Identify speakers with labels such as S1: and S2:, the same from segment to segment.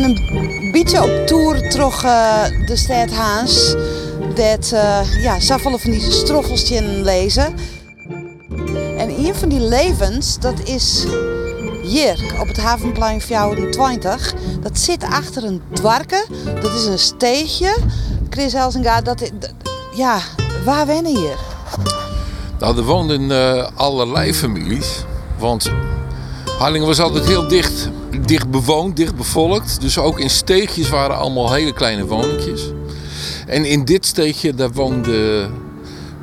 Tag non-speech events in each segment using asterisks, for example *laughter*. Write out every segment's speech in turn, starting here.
S1: gaan een beetje op tour terug uh, de stad Haans. Dat uh, ja, zoveel van die stroffeltjes lezen. En een van die levens, dat is hier op het Havenplein 24. Dat zit achter een dwarken. Dat is een steegje. Chris Elsinga, dat, ja, waar wennen hier?
S2: Nou, er woonden uh, allerlei families. Want Harlingen was altijd heel dicht, dicht bewoond, dicht bevolkt. Dus ook in steegjes waren allemaal hele kleine woningjes. En in dit steegje, daar woonde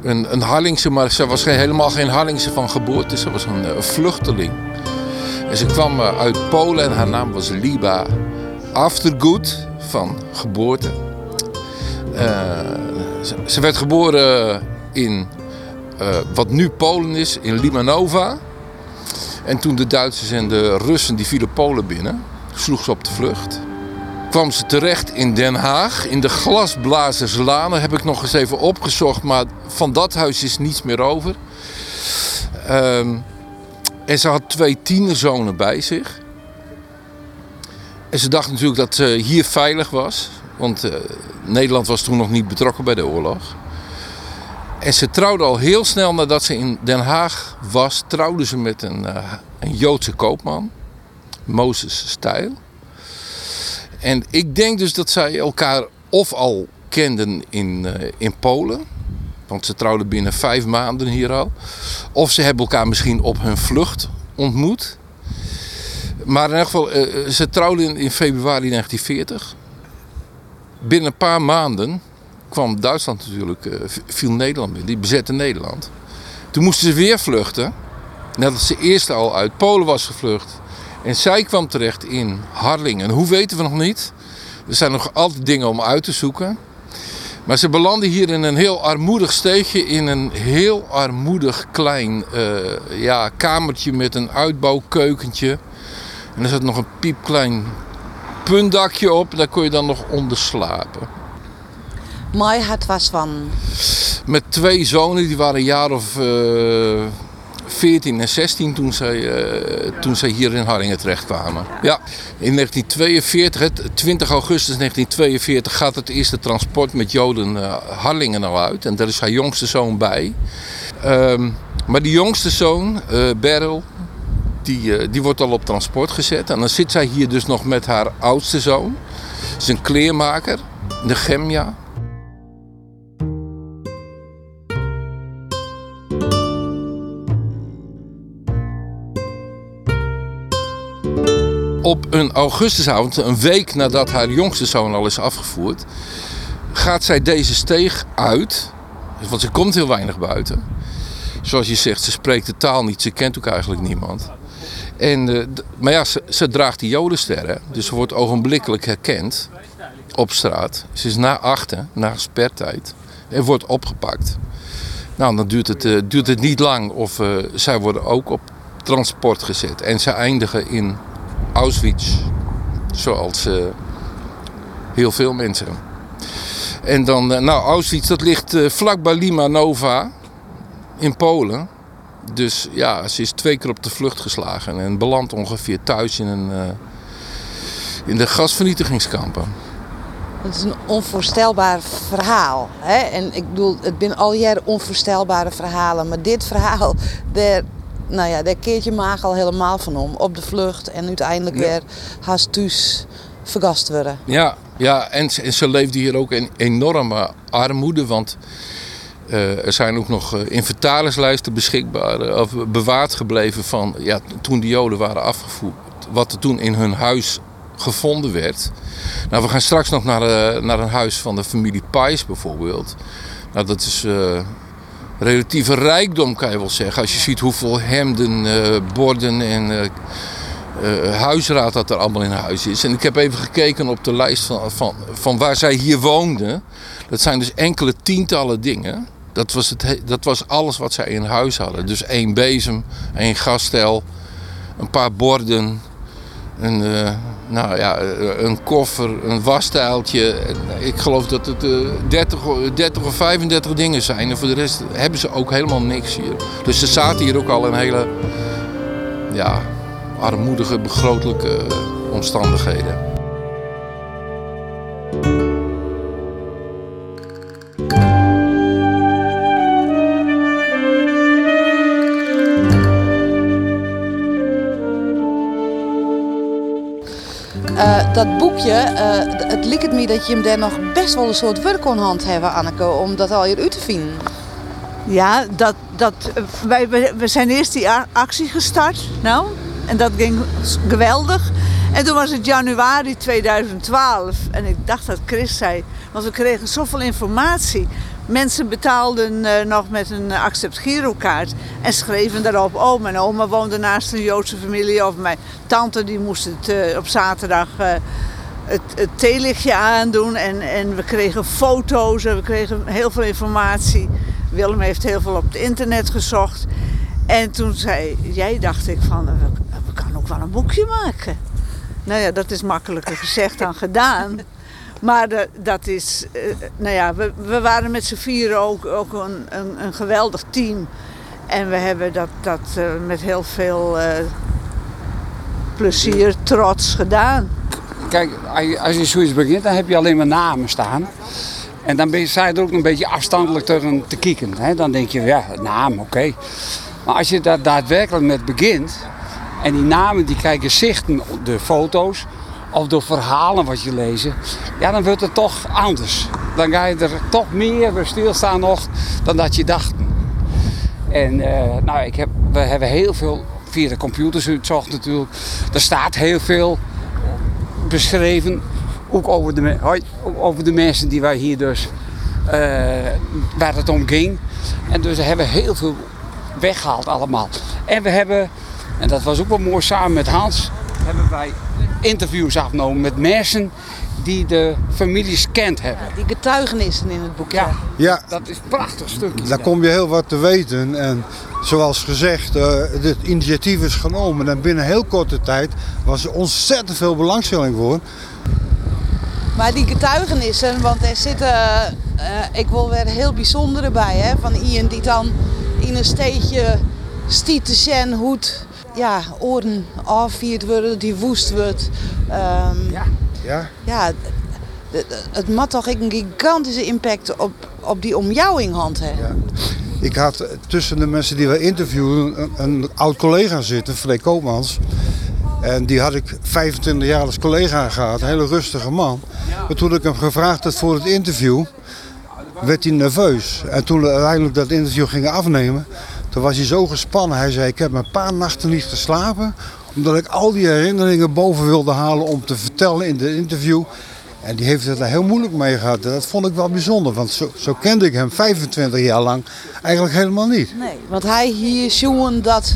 S2: een, een Harlingse, maar ze was geen, helemaal geen Harlingse van geboorte. Ze was een, een vluchteling. En ze kwam eh, uit Polen en haar naam was Liba Aftergood van geboorte. Uh, ze, werd geboren in wat nu Polen is, in Limanova. En toen de Duitsers en de Russen die vielen Polen binnen, sloeg ze op de vlucht. Kwam ze terecht in Den Haag, in de Glasblazerslaan. heb ik nog eens even opgezocht, maar van dat huis is niets meer over. Um, en ze had twee tienerzonen bij zich. En ze dacht natuurlijk dat ze hier veilig was. Want uh, Nederland was toen nog niet betrokken bij de oorlog. En ze trouwde al heel snel nadat ze in Den Haag was, trouwde ze met een, uh, een Joodse koopman, Mozes Stijl. En ik denk dus dat zij elkaar of al kenden in, uh, in Polen, want ze trouwden binnen vijf maanden hier al, of ze hebben elkaar misschien op hun vlucht ontmoet. Maar in elk geval, uh, ze trouwden in februari 1940. Binnen een paar maanden kwam Duitsland natuurlijk, uh, viel Nederland binnen. Die bezette Nederland. Toen moesten ze weer vluchten. Nadat ze eerst al uit Polen was gevlucht. En zij kwam terecht in Harlingen. Hoe weten we nog niet. Er zijn nog altijd dingen om uit te zoeken. Maar ze belanden hier in een heel armoedig steegje. In een heel armoedig klein uh, ja, kamertje met een uitbouwkeukentje. En er zat nog een piepklein puntdakje op. Daar kon je dan nog onder slapen.
S1: Maar het was van...
S2: Met twee zonen, die waren een jaar of uh, 14 en 16 toen zij, uh, toen zij hier in Harlingen terechtkwamen. Ja, in 1942, 20 augustus 1942, gaat het eerste transport met Joden uh, Harlingen al uit. En daar is haar jongste zoon bij. Um, maar die jongste zoon, Beryl, die, die wordt al op transport gezet. En dan zit zij hier dus nog met haar oudste zoon. Dat is een kleermaker, Gemja. Op een augustusavond, een week nadat haar jongste zoon al is afgevoerd, gaat zij deze steeg uit. Want ze komt heel weinig buiten. Zoals je zegt, ze spreekt de taal niet, ze kent ook eigenlijk niemand. En, uh, maar ja, ze, ze, draagt die jodensterren, dus ze wordt ogenblikkelijk herkend op straat. Ze is na achten, na spertijd, en wordt opgepakt. Nou, dan duurt het, uh, duurt het niet lang of uh, zij worden ook op transport gezet. En ze eindigen in Auschwitz. Zoals uh, heel veel mensen. En dan, uh, nou, Auschwitz dat ligt uh, vlakbij Lima Nova in Polen. Dus ja, ze is twee keer op de vlucht geslagen en belandt ongeveer thuis in, een, in de gasvernietigingskampen.
S1: Het is een onvoorstelbaar verhaal. Hè? En ik bedoel, het zijn al jaren onvoorstelbare verhalen. Maar dit verhaal, daar, nou ja, daar keert je maag al helemaal van om. Op de vlucht en uiteindelijk ja. weer haast thuis vergast worden.
S2: Ja, ja en, en ze leefde hier ook in enorme armoede. Want uh, er zijn ook nog uh, inventarislijsten beschikbaar uh, of bewaard gebleven van ja, toen de Joden waren afgevoerd. Wat er toen in hun huis gevonden werd. Nou, we gaan straks nog naar, naar een huis van de familie Pais bijvoorbeeld. Nou, dat is relatieve rijkdom, kan je wel zeggen. Als je ziet hoeveel hemden, uh, borden en uh, uh, huisraad dat er allemaal in huis is. En ik heb even gekeken op de lijst van, van, van waar zij hier woonden. Dat zijn dus enkele tientallen dingen. Dat was, het, dat was alles wat zij in huis hadden. Dus één bezem, één gasstel, een paar borden, een, uh, nou ja, een koffer, een wasstijltje. Ik geloof dat het uh, 30, 30 of 35 dingen zijn. En voor de rest hebben ze ook helemaal niks hier. Dus ze zaten hier ook al in hele ja, armoedige, begrotelijke omstandigheden.
S1: Dat boekje, uh, het lijkt me dat je hem daar nog best wel een soort werk kon hand hebben, Anneke, om dat al hier uit te vinden.
S3: Ja, dat, dat, wij, we zijn eerst die actie gestart. Nou, en dat ging geweldig. En toen was het januari 2012. En ik dacht dat Chris zei, want we kregen zoveel informatie. Mensen betaalden uh, nog met een accept girokaart en schreven daarop: Oh, mijn oma woonde naast een Joodse familie. Of mijn tante die moest het uh, op zaterdag uh, het, het theelichtje aandoen. En, en we kregen foto's en we kregen heel veel informatie. Willem heeft heel veel op het internet gezocht. En toen zei jij, dacht ik van, we, we kunnen ook wel een boekje maken. Nou ja, dat is makkelijker gezegd dan gedaan. *laughs* Maar de, dat is, uh, nou ja, we, we waren met z'n vieren ook, ook een, een, een, geweldig team. En we hebben dat, dat uh, met heel veel uh, plezier, trots gedaan.
S4: Kijk, als je zoiets begint, dan heb je alleen maar namen staan. En dan ben je, sta er ook een beetje afstandelijk tegen te kijken. Hè? Dan denk je, ja, naam, oké. Maar als je daar daadwerkelijk met begint, en die namen die krijgen zichten de foto's of door verhalen wat je lezen, ja, dan wordt het toch anders. Dan ga je er toch meer bij stilstaan nog dan dat je dacht. En uh, nou, ik heb, we hebben heel veel via de computers uitzocht natuurlijk. Er staat heel veel beschreven, ook over de, over de mensen die wij hier dus, uh, waar het om ging. En dus we hebben heel veel weggehaald allemaal. En we hebben, en dat was ook wel mooi samen met Hans, hebben wij interviews afgenomen met mensen die de families kent hebben.
S1: Ja, die getuigenissen in het boek.
S4: Ja, ja. dat is een prachtig stukje.
S5: Daar kom je heel wat te weten. En zoals gezegd, uh, dit initiatief is genomen. En binnen heel korte tijd was er ontzettend veel belangstelling voor.
S1: Maar die getuigenissen, want er zitten, uh, ik wil weer heel bijzondere bij, hè, van Ian die dan in een steedje stiet te zijn hoe ja, oren afvierd worden, die woest wordt. Um,
S5: ja. Ja.
S1: ja het mat toch een gigantische impact op, op die omjouwing hand. Hè? Ja.
S5: Ik had tussen de mensen die we interviewen een, een oud collega zitten, Freek Koopmans. En die had ik 25 jaar als collega gehad, een hele rustige man. Maar toen ik hem gevraagd had voor het interview, werd hij nerveus. En toen we uiteindelijk dat interview gingen afnemen, toen was hij zo gespannen. Hij zei, ik heb een paar nachten niet geslapen. Omdat ik al die herinneringen boven wilde halen om te vertellen in de interview. En die heeft het er heel moeilijk mee gehad. Dat vond ik wel bijzonder, want zo, zo kende ik hem 25 jaar lang eigenlijk helemaal niet.
S1: Nee, want hij hier zoen dat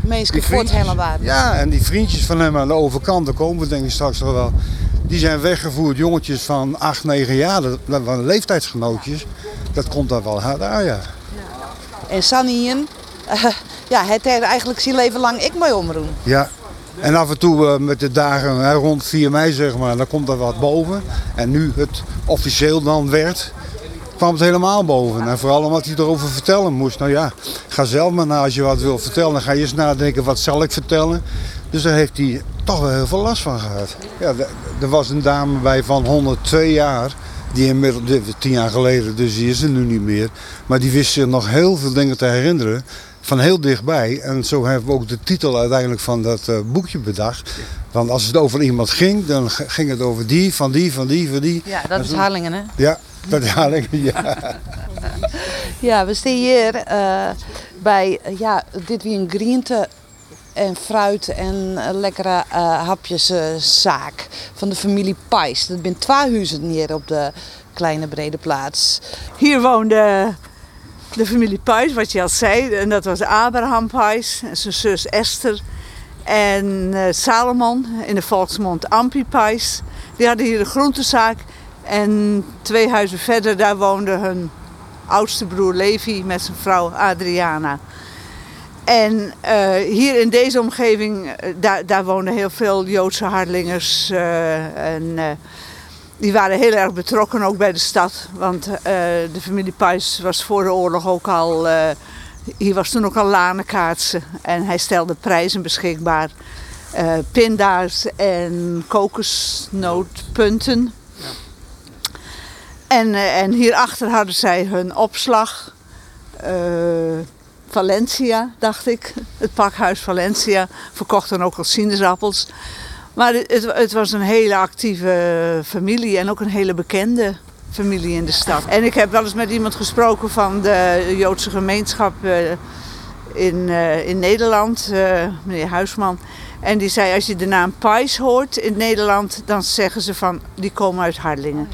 S1: mensen voort helemaal
S5: Ja, en die vriendjes van hem aan de overkant, daar komen we denk ik straks nog wel. Die zijn weggevoerd, jongetjes van 8, 9 jaar, dat waren leeftijdsgenootjes. Dat komt daar wel hard aan, ja.
S1: En Sanien, uh, ja, het heeft eigenlijk zijn leven lang ik mee omroen.
S5: Ja, en af en toe uh, met de dagen hè, rond 4 mei zeg maar, dan komt er wat boven. En nu het officieel dan werd, kwam het helemaal boven. En vooral omdat hij erover vertellen moest. Nou ja, ga zelf maar na als je wat wil vertellen. Dan ga je eens nadenken, wat zal ik vertellen? Dus daar heeft hij toch wel heel veel last van gehad. Ja, er was een dame bij van 102 jaar. Die inmiddels, tien jaar geleden, dus die is er nu niet meer. Maar die wist zich nog heel veel dingen te herinneren. Van heel dichtbij. En zo hebben we ook de titel uiteindelijk van dat uh, boekje bedacht. Want als het over iemand ging, dan ging het over die, van die, van die, van die.
S1: Ja, dat is Harlingen, hè?
S5: Ja, dat is Harlingen, ja. *laughs*
S1: ja, we staan hier uh, bij ja, dit wie een groente en fruit en lekkere uh, hapjeszaak van de familie Pijs. Dat twee huizen hier op de kleine brede plaats.
S3: Hier woonde de familie Pijs, wat je al zei. En dat was Abraham Pijs en zijn zus Esther. En Salomon, in de volksmond Ampi Pijs. Die hadden hier een groentezaak. En twee huizen verder, daar woonde hun oudste broer Levi met zijn vrouw Adriana. En uh, hier in deze omgeving, uh, daar, daar woonden heel veel Joodse hardlingers. Uh, en die waren heel erg betrokken ook bij de stad. Want de familie Pijs was voor de oorlog ook al... hier was toen ook al lanenkaartsen. En hij stelde prijzen beschikbaar. pinda's en kokosnootpunten. Ja. En, en hierachter hadden zij hun opslag... Valencia, dacht ik. Het pakhuis Valencia verkocht dan ook al sinaasappels. Maar het, het was een hele actieve familie en ook een hele bekende familie in de stad. En ik heb wel eens met iemand gesproken van de Joodse gemeenschap eh, in, eh, in Nederland, eh, meneer Huisman. En die zei, als je de naam Pais hoort in Nederland, dan zeggen ze van, die komen uit Harlingen.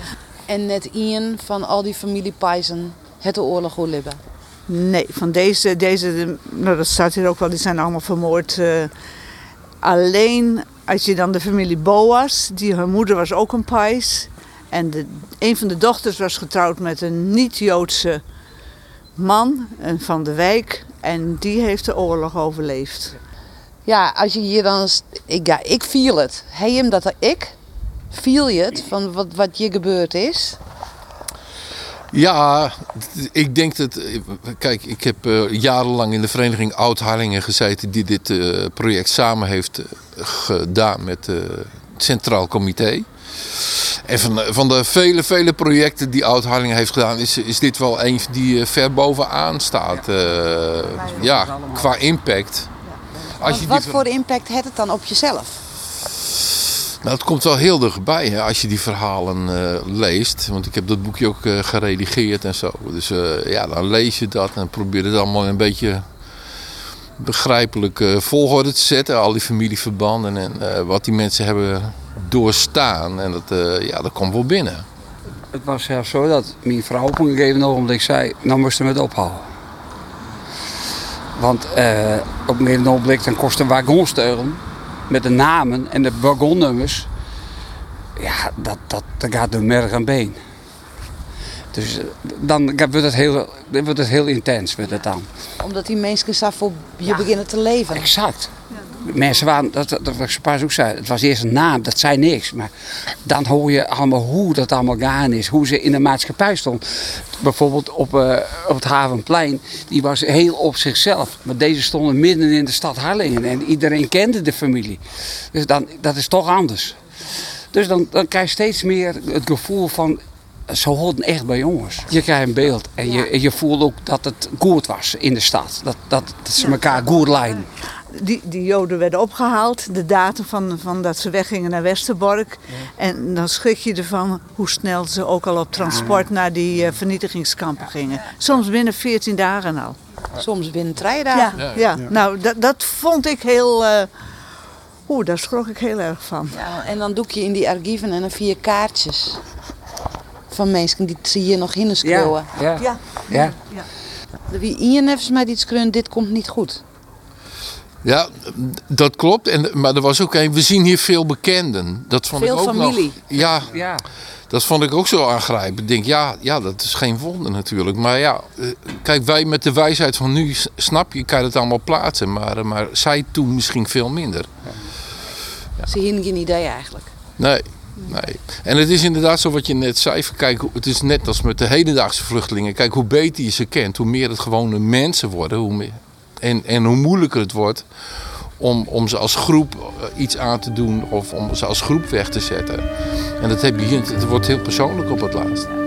S1: En net Ian van al die familie Pijzen het de oorlog oorlibben.
S3: Nee, van deze, deze nou dat staat hier ook wel, die zijn allemaal vermoord. eh. alleen als je dan de familie Boas, die haar moeder was ook een Pais. En een van de dochters was getrouwd met een niet-Joodse man van de wijk. En die heeft de oorlog overleefd.
S1: Ja, als je hier dan... Ik, ja, ik viel het. Hij hem dat ik? Viel je het van wat, wat je gebeurd is?
S2: Ja, ik denk dat. Kijk, ik heb eh, jarenlang in de vereniging Oud-Harlingen gezeten. die dit eh, project samen heeft eh, gedaan met het Centraal Comité. En van, van de vele, vele projecten die Oud-Harlingen heeft gedaan. Is, is dit wel een die ver bovenaan staat. ja, qua impact. Als je
S1: wat voor impact heeft het dan op jezelf?
S2: Nou, het komt wel heel dichtbij hè, als je die verhalen eh, leest. Want ik heb dat boekje ook eh, geredigeerd en zo. Dus eh, ja, dan lees je dat en probeer het allemaal een beetje begrijpelijk volgorde te zetten. Al die familieverbanden en wat die mensen hebben doorstaan. En dat, ja, dat komt wel binnen.
S4: Het was zelfs zo dat mijn vrouw op een gegeven ogenblik zei, nou moesten we het ophouden. Want op een gegeven dan kost een wagonsteuren met de namen en de wagonnummers. Ja, dat, dat, dat gaat door merg en been. Dus eh, dan wordt het heel, wordt het heel intens met het dan.
S1: Omdat die mensen zo voor je beginnen te leven.
S4: Exact. Mensen waren, dat, dat ik pas ook zei, het was eerst een naam, dat zei niks. Maar dan hoor je allemaal hoe dat allemaal gaan is, hoe ze in de maatschappij stond. Bijvoorbeeld op, eh, op het Havenplein, die was heel op zichzelf. Maar deze stonden midden in de stad Harlingen en iedereen kende de familie. Dus dan, dat is toch anders. Dus dan, dan krijg je steeds meer het gevoel van, ze hoorden echt bij jongens. Je krijgt een beeld en je, je voelt ook dat het goed was in de stad. Dat, dat, dat ze elkaar goed leiden.
S3: Die, die Joden werden opgehaald, de datum van, van dat ze weggingen naar Westerbork. En dan schrik je ervan hoe snel ze ook al op transport naar die eh, vernietigingskampen gingen. Soms binnen 14 dagen al.
S1: Soms binnen drie
S3: Ja,
S1: dagen.
S3: ja. nou dat, dat vond ik heel. eh Oeh, daar schrok ik heel erg van.
S1: Ja, en dan doe je in die archieven en dan vier kaartjes. Van mensen die zie je nog in schreeuwen.
S4: ja.
S3: Ja,
S4: ja.
S1: Wie Ian heeft mij iets dit komt niet goed.
S2: Ja, dat klopt. En, maar er was ook een, we zien hier veel bekenden. Dat vond
S1: Veel
S2: ik ook
S1: familie.
S2: Nog, ja,
S4: ja.
S2: Dat vond ik ook zo aangrijpend. Ik denk, ja, ja, dat is geen wonder natuurlijk. Maar ja, eh, kijk, wij met de wijsheid van nu snap je, kan je het allemaal plaatsen. Maar, eh, maar zij toen misschien veel minder.
S1: Ze hadden geen idee eigenlijk.
S2: Nee, nee. En het is inderdaad zo wat je net zei. Kijk, het is net als met de hedendaagse vluchtelingen. Kijk, hoe beter je ze kent, hoe meer het gewone mensen worden. Hoe meer, en, en hoe moeilijker het wordt om, om ze als groep eh, iets aan te doen of om ze als groep weg te zetten. En dat heb je het wordt heel persoonlijk op het laatst.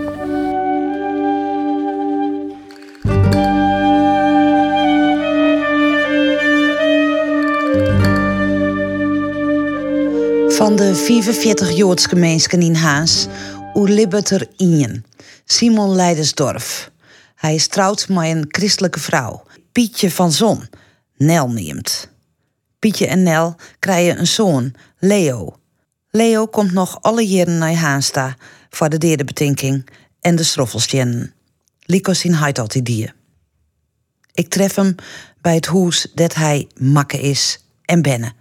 S1: Van de 45 Joodse gemeenschappen in Haas, oerlibbet er Simon Leidersdorf. Hij is trouwd met een christelijke vrouw, Pietje van Zon, Nel neemt. Pietje en Nel krijgen een zoon, Leo. Leo komt nog alle jaren naar Haansta voor de derde betinking en de stroffelsjennen. Lico zien heid altijd die. Ik tref hem bij het hoes dat hij makke is en benne.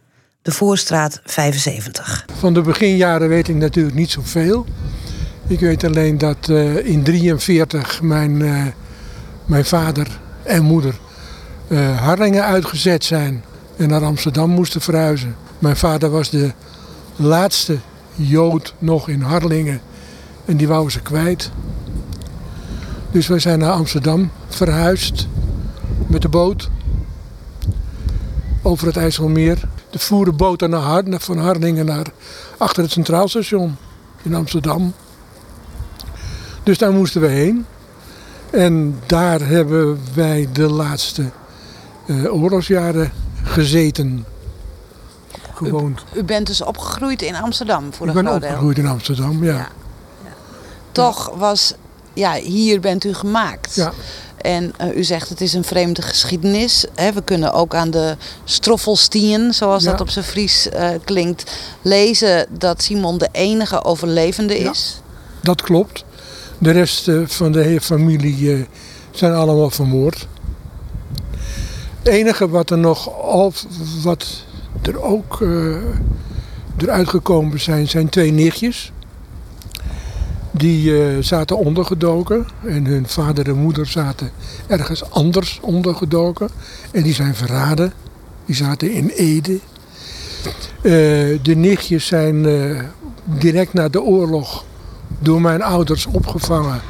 S1: De Voorstraat 75.
S6: Van de beginjaren weet ik natuurlijk niet zoveel. Ik weet alleen dat eh, in 1943 mijn, eh, mijn vader en moeder eh, Harlingen uitgezet zijn en naar Amsterdam moesten verhuizen. Mijn vader was de laatste Jood nog in Harlingen en die wou ze kwijt. Dus wij zijn naar Amsterdam verhuisd met de boot over het IJsselmeer. De voeren boten naar Har van Harlingen naar achter het Centraal Station in Amsterdam. Dus daar moesten we heen. En daar hebben wij de laatste eh, oorlogsjaren gezeten. gewoond.
S1: U bent dus opgegroeid in Amsterdam voor
S6: ik
S1: een
S6: ben
S1: groot deel.
S6: opgegroeid in Amsterdam, ja.
S1: Ja. Toch was, ja, hier bent u gemaakt.
S6: Ja.
S1: En eh, u zegt het is een vreemde geschiedenis. Hè, we kunnen ook aan de stroffelstien, zoals
S6: Ja.
S1: dat op zijn Fries eh, klinkt, lezen dat Simon de enige overlevende
S6: Ja.
S1: is.
S6: Dat klopt. De rest eh, van de hele familie zijn allemaal vermoord. Het enige wat er nog al, wat er ook eruit gekomen zijn, zijn twee nichtjes. Die eh, zaten ondergedoken en hun vader en moeder zaten ergens anders ondergedoken. En die zijn verraden. Die zaten in Ede. Eh, de nichtjes zijn eh, direct na de oorlog door mijn ouders opgevangen.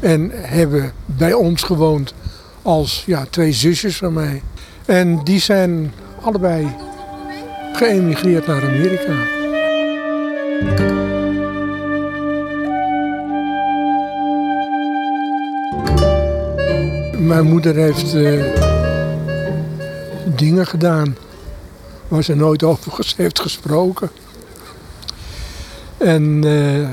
S6: En hebben bij ons gewoond als ja, twee zusjes van mij. En die zijn allebei geëmigreerd naar Amerika. Mijn moeder heeft eh, dingen gedaan waar ze nooit over heeft gesproken. En eh,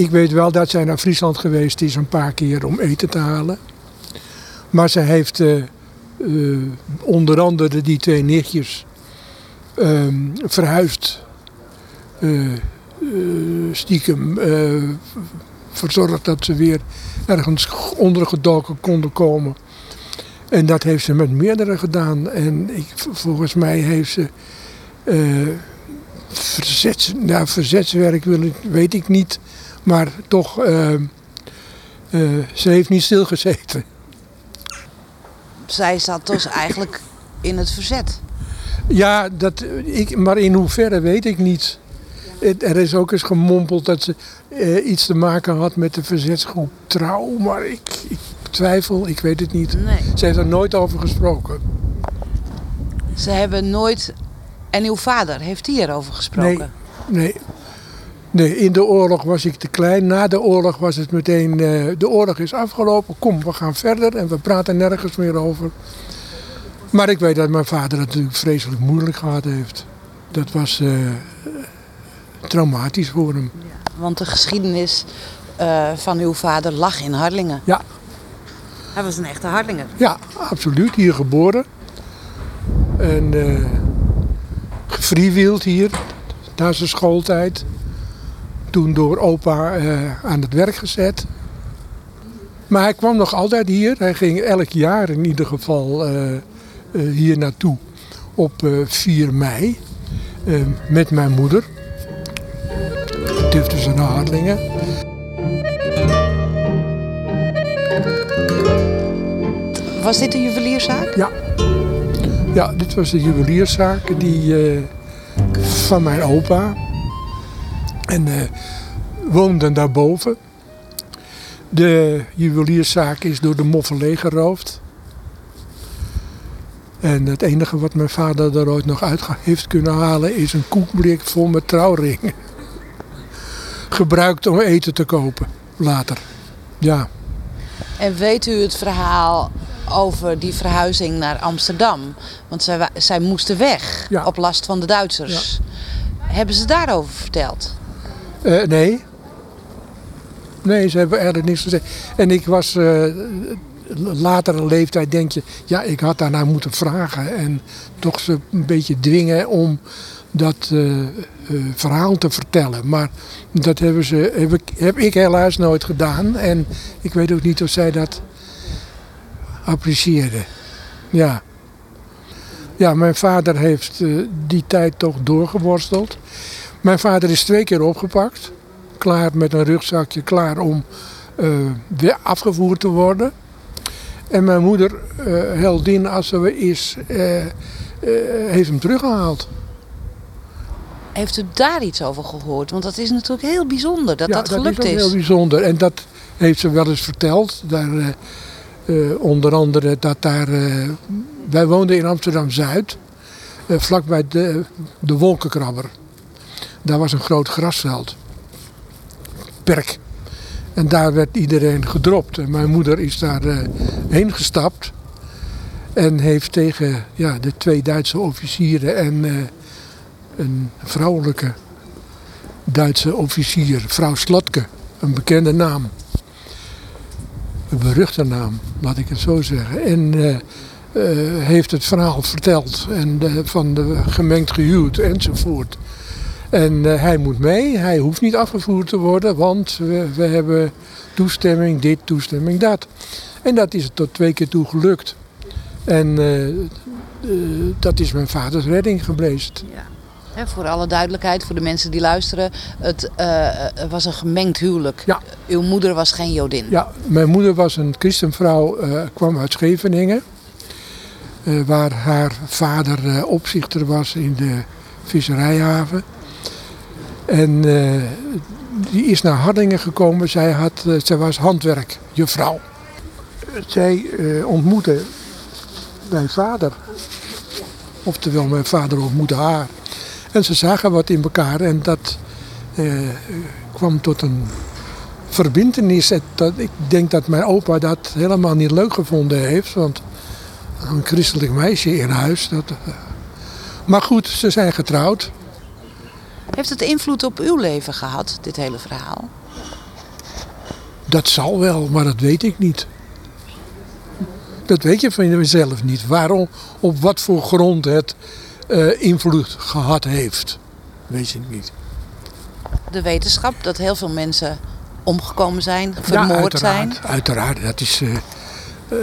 S6: ik weet wel dat zij naar Friesland geweest is een paar keer om eten te halen. Maar ze heeft eh, onder andere die twee nichtjes ehm, verhuisd. stiekem verzorgd dat ze weer ergens ondergedoken konden komen. En dat heeft ze met meerdere gedaan. En ik, volgens mij heeft ze eh, verzets, nou, verzetswerk wil ik, weet ik niet. Maar toch, eh, eh, ze heeft niet stilgezeten.
S1: Zij zat dus eigenlijk in het verzet.
S6: Ja, dat, ik, maar in hoeverre weet ik niet. Het- Er is ook eens gemompeld dat ze eh, iets te maken had met de verzetsgroep Trouw. Maar ik, ik twijfel, ik weet het niet.
S1: Nee.
S6: Ze heeft er nooit over gesproken.
S1: Ze hebben nooit. En uw vader, heeft hij erover gesproken?
S6: Nee. Nee, in de oorlog was ik te klein. Na de oorlog was het meteen, eh, de oorlog is afgelopen. Kom, we gaan verder en we praten nergens meer over. Maar ik weet dat mijn vader het natuurlijk vreselijk moeilijk gehad heeft. Dat was eh, traumatisch voor hem.
S1: Want de geschiedenis eh, van uw vader lag in Harlingen.
S6: Ja.
S1: Hij was een echte Harlinger.
S6: Ja, absoluut. Hier geboren. En gefreewield hier. Na zijn schooltijd. Toen door opa eh, aan het werk gezet. Maar hij kwam nog altijd hier. Hij ging elk jaar in ieder geval hier naartoe. Op eh, 4 mei. met mijn moeder. Durfde ze naar Harlingen.
S1: Was dit een juwelierszaak?
S6: Ja. Ja, dit was de juwelierszaak die, eh, van mijn opa. En eh woonden daarboven. De juwelierszaak is door de moffen leeggeroofd. En het enige wat mijn vader er ooit nog uit heeft kunnen halen is een koekblik vol met trouwringen. Gebruikt om eten te kopen later. Ja.
S1: En weet u het verhaal over die verhuizing naar Amsterdam? Want zij, zij moesten weg
S6: Ja.
S1: op last van de Duitsers. Hebben ze daarover verteld?
S6: Eh, nee. Nee, ze hebben er niks gezegd. En ik was eh latere leeftijd denk je, ja, ik had daarna moeten vragen. En toch ze een beetje dwingen om dat eh, eh, verhaal te vertellen. Maar dat hebben ze, heb, ik, heb ik helaas nooit gedaan. En ik weet ook niet of zij dat apprecieerden. Ja. Ja, mijn vader heeft eh, die tijd toch doorgeworsteld. Mijn vader is twee keer opgepakt. Klaar met een rugzakje, klaar om weer afgevoerd te worden. En mijn moeder, heldin als ze is, heeft hem teruggehaald.
S1: Heeft u daar iets over gehoord? Want dat is natuurlijk heel bijzonder dat
S6: ja,
S1: dat gelukt
S6: is. ook
S1: is.
S6: heel bijzonder. En dat heeft ze wel eens verteld. Daar, eh, eh, onder andere dat daar... eh, wij woonden in Amsterdam-Zuid. vlakbij de, de Wolkenkrabber. Daar was een groot grasveld. Perk. En daar werd iedereen gedropt. En mijn moeder is daar heen gestapt. En heeft tegen ja, de twee Duitse officieren en een vrouwelijke Duitse officier, vrouw Slotke, een bekende naam. Een beruchte naam, laat ik het zo zeggen. En eh, eh, heeft het verhaal verteld en eh, van de gemengd gehuwd enzovoort. En hij moet mee, hij hoeft niet afgevoerd te worden, want we, we hebben toestemming dit, toestemming dat. En dat is tot twee keer toe gelukt. En dat is mijn vaders redding geblezen.
S1: Voor alle duidelijkheid, voor de mensen die luisteren. Het eh, het was een gemengd huwelijk.
S6: Ja.
S1: Uw moeder was geen Jodin.
S6: Ja, mijn moeder was een christenvrouw, eh, kwam uit Scheveningen. eh, waar haar vader eh, opzichter was in de visserijhaven. En eh, die is naar Hardingen gekomen. Zij, had, eh, zij was handwerkjuffrouw. Zij eh, ontmoette mijn vader. Oftewel, mijn vader ontmoette haar. En ze zagen wat in elkaar en dat eh, kwam tot een verbindenis. Ik denk dat mijn opa dat helemaal niet leuk gevonden heeft. Want een christelijk meisje in huis. Dat, eh. maar goed, ze zijn getrouwd.
S1: Heeft het invloed op uw leven gehad, dit hele verhaal?
S6: Dat zal wel, maar dat weet ik niet. Dat weet je van jezelf niet. Waarom, op wat voor grond het eh, invloed gehad heeft. Weet je niet.
S1: De wetenschap dat heel veel mensen omgekomen zijn,
S6: Ja,
S1: vermoord zijn.
S6: uiteraard, Uiteraard, dat, is, eh, eh,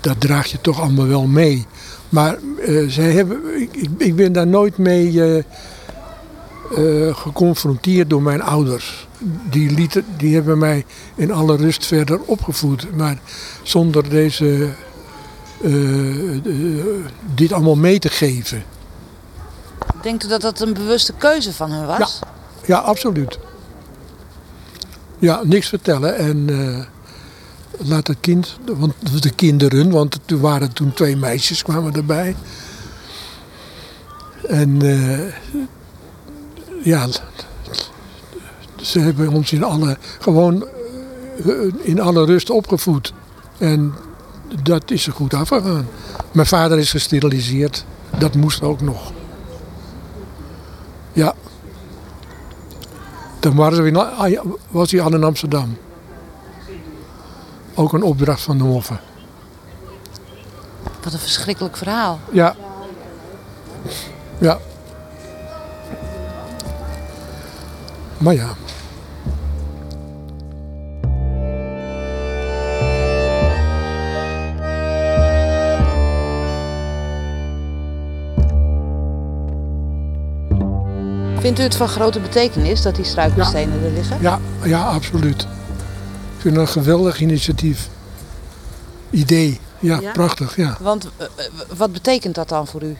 S6: dat draag je toch allemaal wel mee. Maar zij hebben, ik, ik- ben daar nooit mee geconfronteerd door mijn ouders. Die, lieten, die hebben mij in alle rust verder opgevoed. Maar zonder deze, dit allemaal mee te geven.
S1: Denkt u dat dat een bewuste keuze van hun was?
S6: Ja, absoluut. Ja, niks vertellen en eh, laat het kind, want de kinderen, want er waren toen twee meisjes kwamen erbij. En eh, ja, ze hebben ons in alle, gewoon eh, in alle rust opgevoed. En dat is er goed afgegaan. Mijn vader is gesteriliseerd, dat moest ook nog. Ja. Toen waren we in, was hij al in Amsterdam. Ook een opdracht van de Moffen.
S1: Wat een verschrikkelijk verhaal.
S6: Ja. Ja. Maar ja.
S1: Vindt u het van grote betekenis dat die struikelstenen er liggen?
S6: Ja, ja, absoluut. Ik vind het een geweldig initiatief. Idee. Ja,
S1: Ja?
S6: prachtig. Ja.
S1: Want eh, eh, wat betekent dat dan voor u?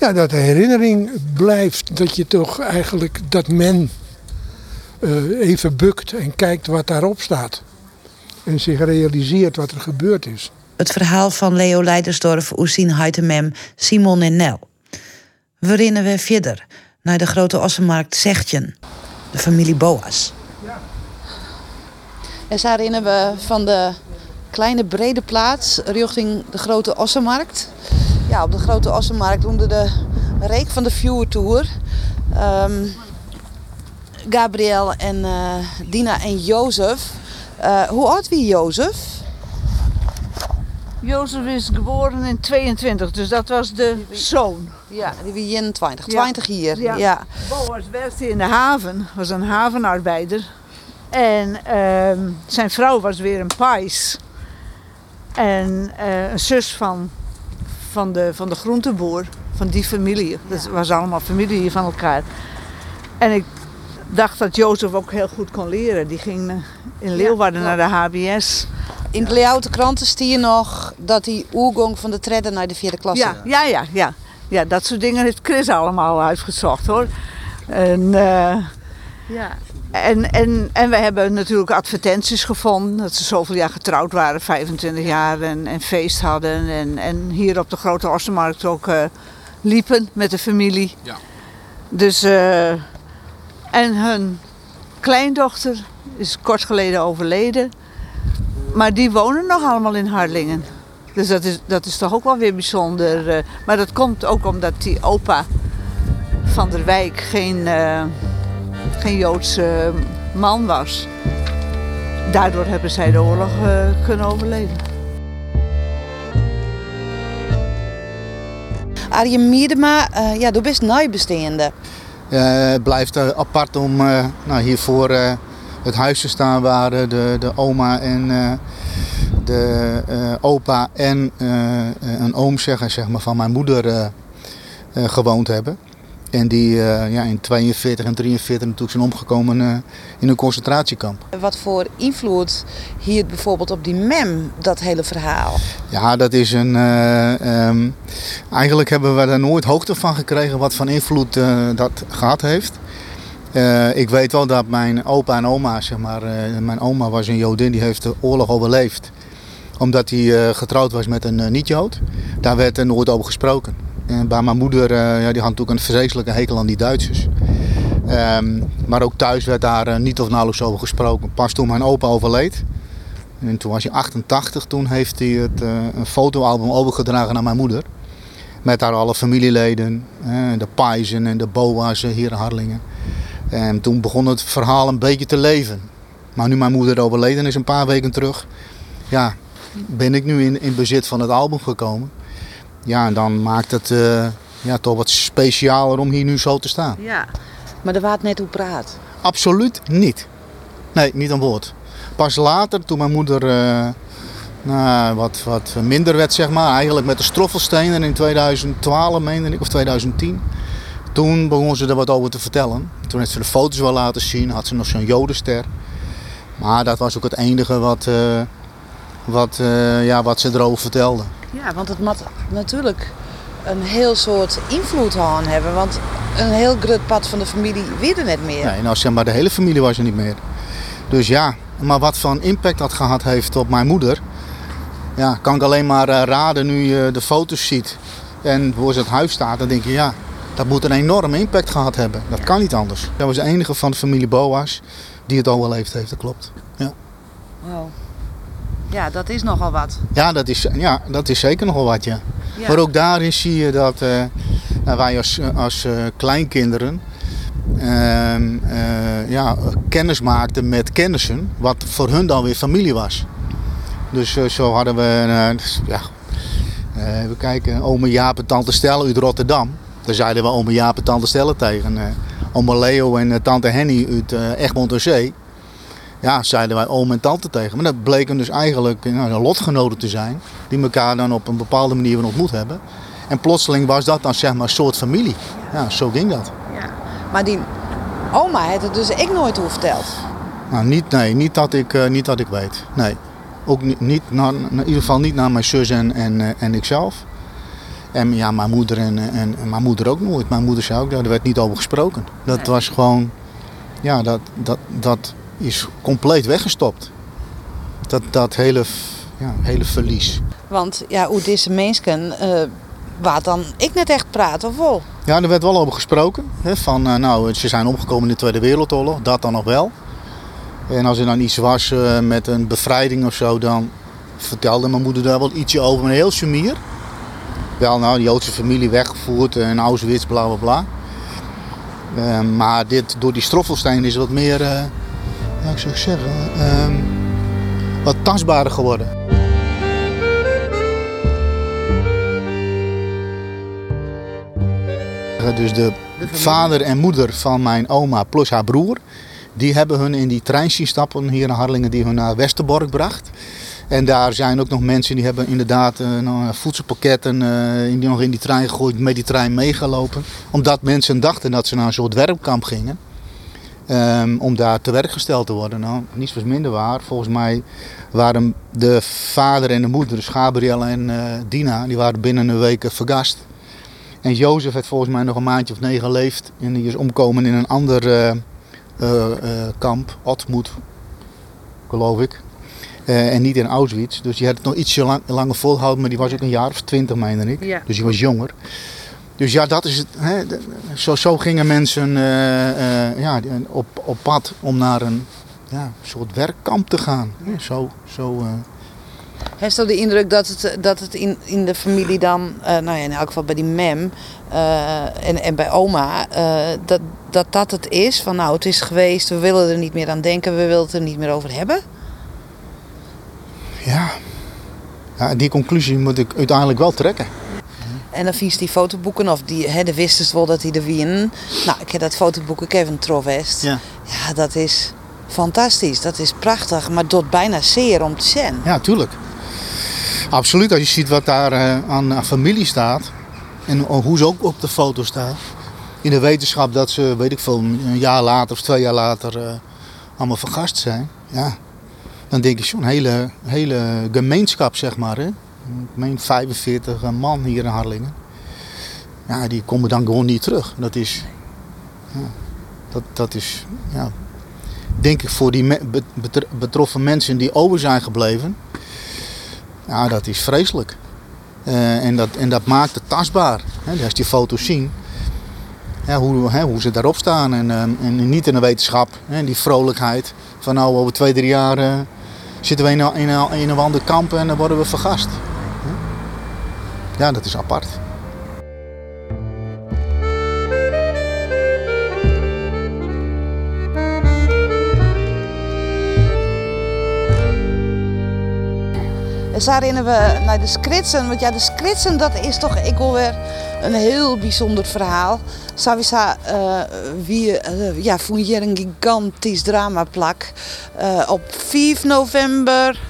S6: ja, dat de herinnering blijft. Dat je toch eigenlijk, dat men eh, even bukt en kijkt wat daarop staat. En zich realiseert wat er gebeurd is.
S1: Het verhaal van Leo Leidersdorf, Oesien Heitemem, Simon en Nel. We rennen weer verder naar de grote ossenmarkt Zechtjen, de familie Boas. En zo rennen we van de kleine brede plaats richting de grote ossenmarkt. Ja, op de grote ossenmarkt onder de reek van de Viewer Tour. Ehm, Gabriel en eh, Dina en Jozef. Eh, hoe oud wie Jozef?
S3: Jozef is geboren in 22, dus dat was de zoon.
S1: Ja, die 21,
S3: Ja.
S1: 20 hier.
S3: Ja.
S1: Ja.
S3: Boas werkte in de haven, was een havenarbeider. En ehm, zijn vrouw was weer een pais. En eh, een zus van, van, de, van de groenteboer, van die familie. Dat was allemaal familie van elkaar. En ik dacht dat Jozef ook heel goed kon leren. Die ging eh, in Leeuwarden naar de HBS.
S1: In de Leeuwarden kranten zie je nog dat hij oergong van de tredde naar de vierde klasse.
S3: Ja, ja, ja, ja. Ja, dat soort dingen heeft Chris allemaal uitgezocht hoor. En, eh,
S1: ja.
S3: en, en, en we hebben natuurlijk advertenties gevonden. Dat ze zoveel jaar getrouwd waren, 25 jaar. En, en feest hadden. En, en hier op de Grote Ossenmarkt ook eh, liepen met de familie.
S2: Ja.
S3: Dus, eh, en hun kleindochter is kort geleden overleden. Maar die wonen nog allemaal in Harlingen. Dus dat is, dat is toch ook wel weer bijzonder. eh. maar dat komt ook omdat die opa van der Wijk geen, eh, geen Joodse man was. Daardoor hebben zij de oorlog eh, kunnen overleven.
S1: Arjen Miedema, eh, ja, du bist nabestaande.
S7: Eh, het blijft apart om eh, nou, hier voor eh, het huis te staan waar eh, de, de oma en eh, de eh, opa en eh, een oom zeggen, zeg maar, van mijn moeder gewoond hebben. En die ja, in 42 en 43 natuurlijk zijn omgekomen in een concentratiekamp.
S1: Wat voor invloed hier bijvoorbeeld op die mem, dat hele verhaal?
S7: Ja, dat is een. eh, ehm, eigenlijk hebben we daar nooit hoogte van gekregen wat voor invloed dat gehad heeft. Eh, ik weet wel dat mijn opa en oma, zeg maar, eh, mijn oma was een Jodin, die heeft de oorlog overleefd. Omdat hij eh, getrouwd was met een niet-Jood. Daar werd er nooit over gesproken. En bij mijn moeder, ja, die had natuurlijk een vreselijke hekel aan die Duitsers. Ehm, maar ook thuis werd daar niet of nauwelijks over gesproken. Pas toen mijn opa overleed, en toen was hij 88, toen heeft hij het, een fotoalbum overgedragen naar mijn moeder. Met daar alle familieleden, de Paizen en de Boa's hier in Harlingen. En toen begon het verhaal een beetje te leven. Maar nu mijn moeder overleden is een paar weken terug, ja, ben ik nu in, in bezit van het album gekomen. Ja, en dan maakt het eh, ja, toch wat specialer om hier nu zo te staan.
S1: Ja. Maar er waard net hoe praat.
S7: Absoluut niet. Nee, niet een woord. Pas later, toen mijn moeder eh, nou, wat, wat minder werd, zeg maar, eigenlijk met de stroffelstenen in 2012, meende ik, of 2010. Toen begon ze er wat over te vertellen. Toen heeft ze de foto's wel laten zien, had ze nog zo'n jodenster. Maar dat was ook het enige wat, eh, wat, eh, ja, wat ze erover vertelde.
S1: Ja, want het moet natuurlijk een heel soort invloed aan hebben. Want een heel groot pad van de familie weer er net meer.
S7: Nee, nou zeg maar, de hele familie was er niet meer. Dus ja, maar wat voor impact dat gehad heeft op mijn moeder, ja, kan ik alleen maar eh, raden nu je de foto's ziet en voor ze het huis staat. Dan denk je, ja, dat moet een enorme impact gehad hebben. Dat kan niet anders. Dat was de enige van de familie Boas die het overleefd heeft, dat klopt. Ja,
S1: Wow. Ja, dat is nogal wat.
S7: ja, dat, is, ja dat is zeker nogal wat, ja.
S1: Ja.
S7: Maar ook daarin zie je dat eh, nou, wij als, als eh, kleinkinderen ehm, eh, ja, kennis maakten met kennissen, wat voor hun dan weer familie was. Dus zo hadden we, ja, even kijken, ome Jaap en tante Stella uit Rotterdam. Daar zeiden we ome Jaap en tante Stella tegen. eh ome Leo en eh, tante Henny uit eh, Egmond aan Zee. Ja, zeiden wij oom en tante tegen. Maar dat bleken dus eigenlijk nou, lotgenoten te zijn. Die elkaar dan op een bepaalde manier ontmoet hebben. En plotseling was dat dan zeg maar een soort familie. Ja, zo ging dat.
S1: Ja. Maar die oma heeft het dus ik nooit hoe verteld.
S7: Nou, niet, nee, niet dat ik, niet dat ik weet. Nee. Ook niet, niet naar, in ieder geval niet naar mijn zus en, en, en ikzelf. En ja, mijn moeder en, en, en mijn moeder ook nooit. Mijn moeder zei ook, daar werd niet over gesproken. Dat
S1: Nee.
S7: was gewoon, ja, dat, dat, dat is compleet weggestopt. Dat, dat hele, ja, hele verlies.
S1: Want ja, hoe deze mensen, eh waar dan ik net echt praat, of wel?
S7: Ja, er werd wel over gesproken. Hè, van, eh, nou, ze zijn omgekomen in de Tweede Wereldoorlog, dat dan nog wel. En als er dan iets was eh, met een bevrijding of zo, dan vertelde mijn moeder daar wel ietsje over. Maar heel sumier. Wel, nou, de Joodse familie weggevoerd en Auschwitz, bla bla bla. Eh, maar dit, door die stroffelsteen is wat meer, eh, ja, ik zou zeggen, ehm, wat tastbaarder geworden. Dus de vader en moeder van mijn oma plus haar broer, die hebben hun in die trein zien stappen hier naar Harlingen die hun naar Westerbork bracht. En daar zijn ook nog mensen die hebben inderdaad eh, nou, voedselpakketten eh, die nog in die trein gegooid, met die trein meegelopen. Omdat mensen dachten dat ze naar een soort werkkamp gingen. ehm, om daar te werk gesteld te worden. Nou, niets was minder waar. Volgens mij waren de vader en de moeder, dus Gabriel en eh, Dina, die waren binnen een week eh, vergast. En Jozef heeft volgens mij nog een maandje of negen geleefd. En die is omkomen in een ander eh, eh, eh, kamp, Otmoed, geloof ik. Eh, en niet in Auschwitz. Dus die had het nog ietsje lang, langer volgehouden, maar die was ook een jaar of twintig, meen ik.
S1: Ja.
S7: Dus die was jonger. Dus ja, dat is het. Hè, zo, zo gingen mensen eh, eh, ja, op, op pad om naar een ja, soort werkkamp te gaan. Ja, zo, zo,
S1: Heeft u de indruk dat het, dat het in, in de familie dan, nou ja, in elk geval bij die mem en, en bij oma, dat, dat dat het is? Van nou, het is geweest, we willen er niet meer aan denken, we willen het er niet meer over hebben?
S7: Ja. ja, die conclusie moet ik uiteindelijk wel trekken.
S1: En dan vies die fotoboeken, of die, hè, de wist het wel dat hij er wien. Nou, ik heb dat fotoboek ook even trofest.
S7: Ja.
S1: ja, dat is fantastisch, dat is prachtig, maar tot bijna zeer om te zien.
S7: Ja, tuurlijk. Absoluut, als je ziet wat daar eh, aan, aan familie staat en hoe ze ook op de foto staat. In de wetenschap dat ze, weet ik veel, een jaar later of twee jaar later eh, allemaal vergast zijn. Ja, dan denk je zo'n hele, hele gemeenschap, zeg maar. Hè? Ik meen 45 man hier in Harlingen. Ja, die komen dan gewoon niet terug. Dat is, ja, dat, dat is ja, denk ik voor die betroffen mensen die over zijn gebleven. Ja, dat is vreselijk. Eh, en, dat, en dat maakt het tastbaar. Hè? Als je die foto's zien, ja, hoe, hè, hoe ze daarop staan. En, eh, en niet in de wetenschap, hè? die vrolijkheid. Van nou, over twee, drie jaar eh, zitten we in een, in, in een ander kamp en dan worden we vergast. Hè? Ja, dat is apart.
S1: En zo rennen we naar de Skritsen. Want ja, de Skritsen, dat is toch ik wil weer een heel bijzonder verhaal. Savisa, uh, wie uh, ja, voel je een gigantisch dramaplak. Uh, op 5 november.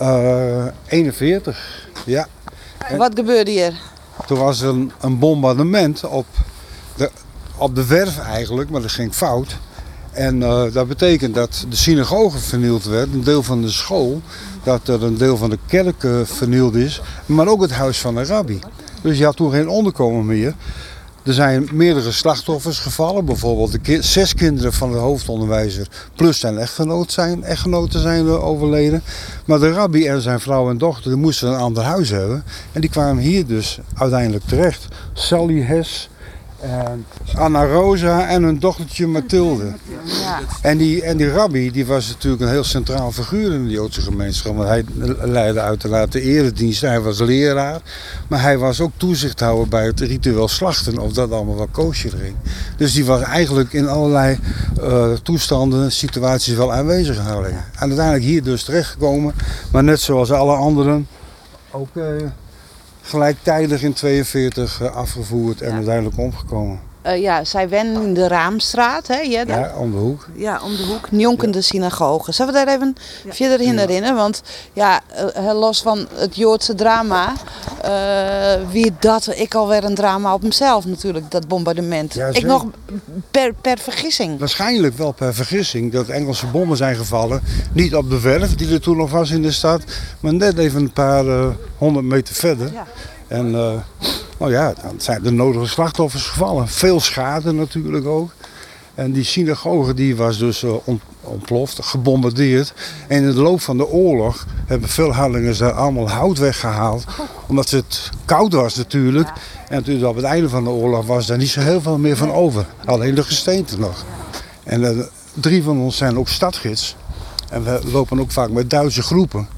S5: Uh, 41, ja.
S1: En wat gebeurde hier?
S5: Toen was er een, een bombardement op de, op de werf eigenlijk, maar dat ging fout. En uh, dat betekent dat de synagoge vernield werd, een deel van de school, dat er een deel van de kerk vernield is, maar ook het huis van de rabbi. Dus je had toen geen onderkomen meer. Er zijn meerdere slachtoffers gevallen, bijvoorbeeld de zes kinderen van de hoofdonderwijzer plus zijn echtgenoot zijn, echtgenoten zijn overleden. Maar de rabbi en zijn vrouw en dochter moesten een ander huis hebben en die kwamen hier dus uiteindelijk terecht. Sally Hess, Anna Rosa en hun dochtertje Mathilde.
S1: Ja.
S5: En, die, en die rabbi die was natuurlijk een heel centraal figuur in de Joodse gemeenschap. Want hij leidde uiteraard de eredienst, hij was leraar. Maar hij was ook toezichthouder bij het ritueel slachten, of dat allemaal wel koosje ging. Dus die was eigenlijk in allerlei uh, toestanden, situaties wel aanwezig gehouden. En uiteindelijk hier dus terechtgekomen. Maar net zoals alle anderen ook... Uh, gelijktijdig in 42 uh, afgevoerd en ja. uiteindelijk omgekomen.
S1: Uh, ja, zij wen in de Raamstraat, hè? Ja,
S5: ja, om de hoek.
S1: Ja, om de hoek. Njonkende ja. synagoge. Zullen we daar even ja. verder in herinneren? Want ja, uh, los van het Joodse drama, uh, wie dat, ik alweer een drama op mezelf natuurlijk, dat bombardement.
S5: Ja,
S1: ik nog per, per vergissing.
S5: Waarschijnlijk wel per vergissing dat Engelse bommen zijn gevallen. Niet op de werf die er toen nog was in de stad, maar net even een paar honderd meter verder.
S1: Ja.
S5: En uh, nou ja, dan zijn de nodige slachtoffers gevallen. Veel schade natuurlijk ook. En die synagoge die was dus uh, ontploft, gebombardeerd. En in de loop van de oorlog hebben veel Harlingers daar allemaal hout weggehaald. Omdat het koud was natuurlijk. En toen op het einde van de oorlog was daar niet zo heel veel meer van over. Alleen de gesteente nog. En uh, drie van ons zijn ook stadgids. En we lopen ook vaak met Duitse groepen.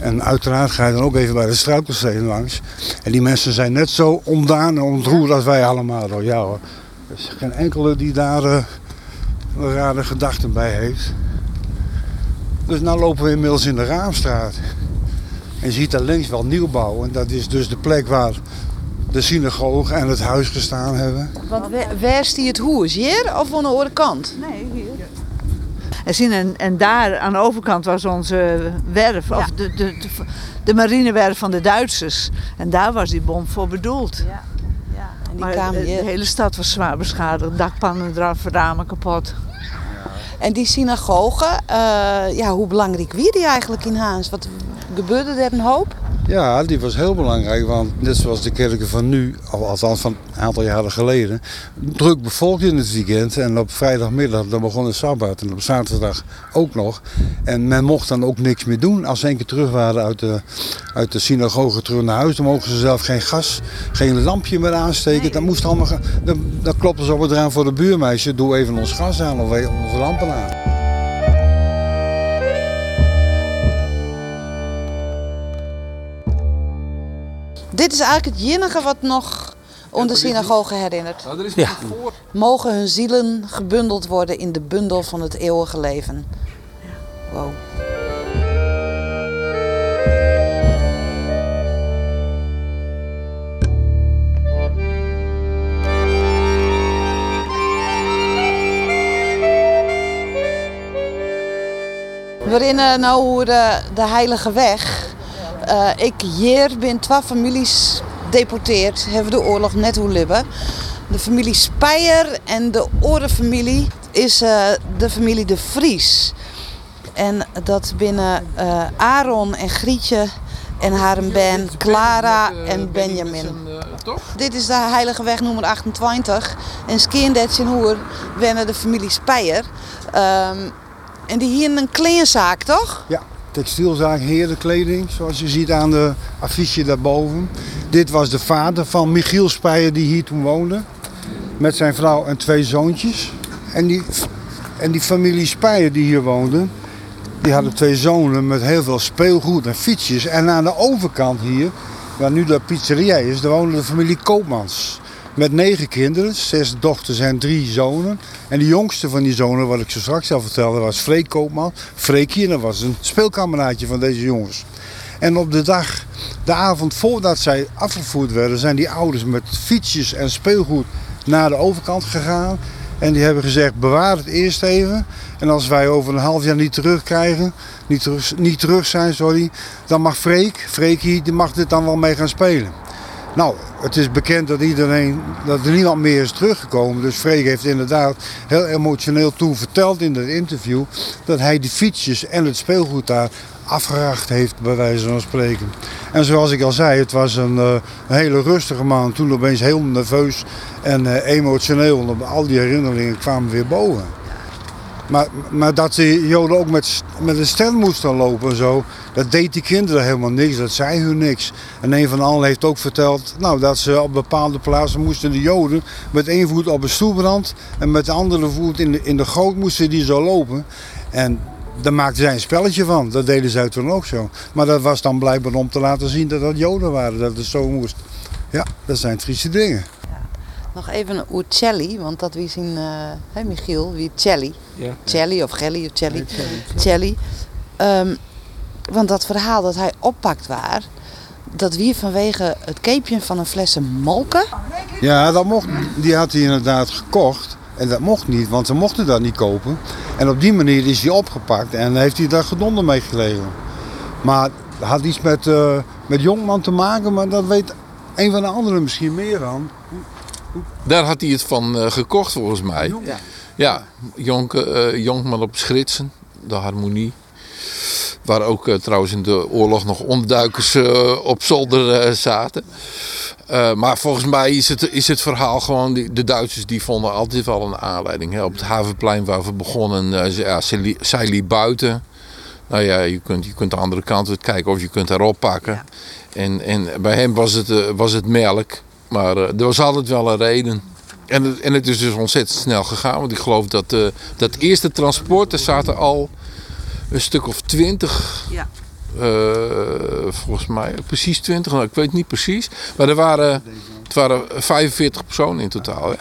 S5: En uiteraard ga je dan ook even bij de struikelsteen langs. En die mensen zijn net zo ontdaan en ontroerd als wij allemaal. Ja hoor. Er is geen enkele die daar uh, rare gedachten bij heeft. Dus nu lopen we inmiddels in de Raamstraat. En je ziet daar links wel nieuwbouw. En dat is dus de plek waar de synagoge en het huis gestaan hebben.
S1: Want waar is die het huis? Hier of aan de andere kant?
S3: Nee, hier. En, zien, en, en daar aan de overkant was onze werf, ja. of de, de, de, de, marinewerf van de Duitsers. En daar was die bom voor bedoeld.
S1: Ja. Ja. En die
S3: maar de, de hele stad was zwaar beschadigd, dakpannen eraf, ramen kapot.
S1: En die synagoge, uh, ja, hoe belangrijk wie die eigenlijk in Haans? Wat gebeurde er een hoop?
S5: Ja, die was heel belangrijk, want net zoals de kerken van nu, althans van een aantal jaren geleden, druk bevolkt in het weekend. En op vrijdagmiddag dan begon de sabbat en op zaterdag ook nog. En men mocht dan ook niks meer doen. Als ze een keer terug waren uit de, uit de synagoge terug naar huis, dan mogen ze zelf geen gas, geen lampje meer aansteken. Nee. Dan, moest allemaal, dan, dan klopten ze op het raam voor de buurmeisje, doe even ons gas aan of onze lampen aan.
S1: Dit is eigenlijk het enige wat nog onder de synagoge herinnert.
S2: Nou, is
S4: Ja.
S2: voor.
S1: Mogen hun zielen gebundeld worden in de bundel van het eeuwige leven. Wow. We rennen nou hoe de, de Heilige Weg. Eh, ik hier ben twee families deporteerd, hebben de oorlog net hoe libben. De familie Speyer en de orenfamilie is eh, de familie De Vries. En dat binnen eh, Aaron en Grietje en haar een ben Clara en Benjamin. Dit is de Heilige Weg nummer 28. En Skeendetje Hoer wennen de familie Speyer. Ehm, en die hier een kleinzaak, toch?
S5: Ja, textielzaak, herenkleding, zoals je ziet aan de affiche daarboven. Dit was de vader van Michiel Speijer die hier toen woonde. Met zijn vrouw en twee zoontjes. En die, en die familie Speijer die hier woonde, die hadden twee zonen met heel veel speelgoed en fietsjes. En aan de overkant hier, waar nu de pizzeria is, daar woonde de familie Koopmans. Met negen kinderen, zes dochters en drie zonen. En de jongste van die zonen, wat ik zo straks al vertelde, was Freek Koopman. Freekje, dat was een speelkameraadje van deze jongens. En op de dag, de avond voordat zij afgevoerd werden, zijn die ouders met fietsjes en speelgoed naar de overkant gegaan. En die hebben gezegd, bewaar het eerst even. En als wij over een half jaar niet terugkrijgen, niet terug, niet terug zijn, sorry, dan mag Freek, Freekie, die mag dit dan wel mee gaan spelen. Nou, het is bekend dat iedereen, dat er niemand meer is teruggekomen. Dus Freek heeft inderdaad heel emotioneel toen verteld in dat interview dat hij die fietsjes en het speelgoed daar afgeracht heeft, bij wijze van spreken. En zoals ik al zei, het was een, eh, hele rustige man. Toen opeens heel nerveus en eh, emotioneel. want Al die herinneringen kwamen weer boven. Maar, maar dat de Joden ook met, met een stand moesten lopen en zo, dat deed die kinderen helemaal niks. Dat zei hun niks. En een van de anderen heeft ook verteld nou, dat ze op bepaalde plaatsen moesten de Joden met één voet op een stoelbrand en met de andere voet in de, in de goot moesten die zo lopen. En daar maakten zij een spelletje van. Dat deden zij toen ook zo. Maar dat was dan blijkbaar om te laten zien dat dat Joden waren, dat het zo moest. Ja, dat zijn trieste dingen.
S1: Nog even over Celly, want dat wie zien, eh hè, Michiel, wie Celly.
S4: Ja.
S1: Celly of Gelly of Celly. Celly. Ehm, want dat verhaal dat hij oppakt waar, dat wie vanwege het keepje van een flessen molken.
S5: Ja, dat mocht, die had hij inderdaad gekocht. En dat mocht niet, want ze mochten dat niet kopen. En op die manier is hij opgepakt en heeft hij daar gedonder mee gelegen. Maar het had iets met, eh, met Jongman te maken, maar dat weet een van de anderen misschien meer van.
S2: Daar had hij het van eh, gekocht volgens mij.
S5: Ja.
S2: Ja, Jonk, eh, Jonkman op Schritsen, de harmonie. Waar ook eh, trouwens in de oorlog nog onderduikers eh, op zolder eh, zaten. Maar volgens mij is het, is het verhaal gewoon, die, de Duitsers die vonden altijd wel een aanleiding. Hè. Op het havenplein waar we begonnen, ze- ja, zij, li- zij liep buiten. Nou ja, je kunt, je kunt de andere kant uit kijken of je kunt haar oppakken. En, en bij hem was het, was het melk. Maar er was altijd wel een reden. En het, en het is dus ontzettend snel gegaan. Want ik geloof dat dat eerste transport, er zaten al een stuk of twintig.
S1: Ja.
S2: eh, volgens mij precies 20, nou, ik weet niet precies. Maar er waren, het waren 45 personen in totaal.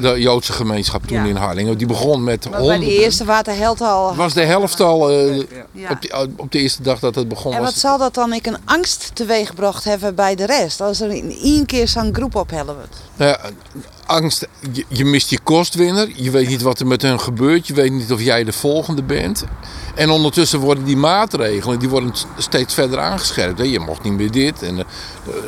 S2: De Joodse gemeenschap toen
S1: Ja.
S2: in Harlingen. Die begon met
S1: Maar bij
S2: 100.
S1: de eerste waterheld al.
S2: was de helft al eh,
S1: Ja.
S2: op, de, op de eerste dag dat het begon.
S1: En wat
S2: Was,
S1: zal dat dan ik een angst teweeggebracht hebben bij de rest? Als er in één keer zo'n groep ophelpen wordt.
S2: Nou ja, angst, je, je mist je kostwinner. Je weet niet wat er met hun gebeurt. Je weet niet of jij de volgende bent. En ondertussen worden die maatregelen die worden steeds verder aangescherpt. hè. Je mocht niet meer dit. En eh,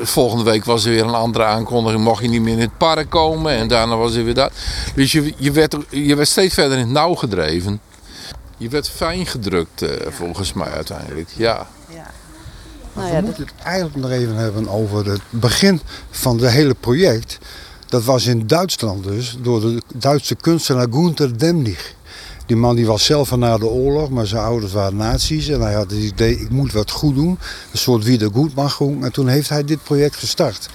S2: volgende week was er weer een andere aankondiging. Mocht je niet meer in het park komen. En daarna was er weer dat. Dus je, je, werd, je werd steeds verder in het nauw gedreven. Je werd fijn gedrukt eh, volgens mij uiteindelijk. Ja.
S1: Nou
S5: we
S1: ja,
S5: moeten het eigenlijk nog even hebben over het begin van het hele project. Dat was in Duitsland dus, door de Duitse kunstenaar Gunther Demnig. Die man die was zelf van na de oorlog, maar zijn ouders waren nazi's. En hij had het idee, ik moet wat goed doen. Een soort wiedergoedmachung. En toen heeft hij dit project gestart.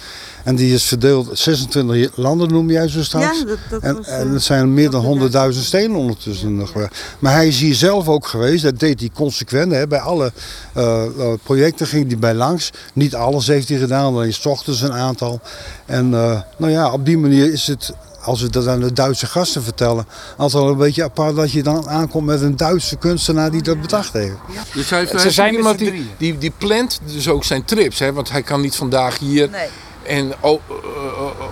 S5: En die is verdeeld, 26 landen noem jij zo straks.
S3: Ja, dat- dat
S5: en,
S3: was,
S5: en
S3: eh,
S5: het zijn meer dan
S3: dat
S5: 100.000 stenen ondertussen nog. wel. Maar hij is hier zelf ook geweest. Dat deed hij consequent. Hè. Bij alle eh, eh, projecten ging hij bij langs. Niet alles heeft hij gedaan, alleen 's ochtends een aantal. En nou ja, op die manier is het als we dat aan de Duitse gasten vertellen, altijd wel een beetje apart dat je dan aankomt met een Duitse kunstenaar die dat bedacht heeft.
S2: Dus hij,
S4: Ze
S2: hij is
S4: zijn
S2: iemand die, die, die plant dus ook zijn trips. Hè? Want hij kan niet vandaag hier
S1: Nee.
S2: en o-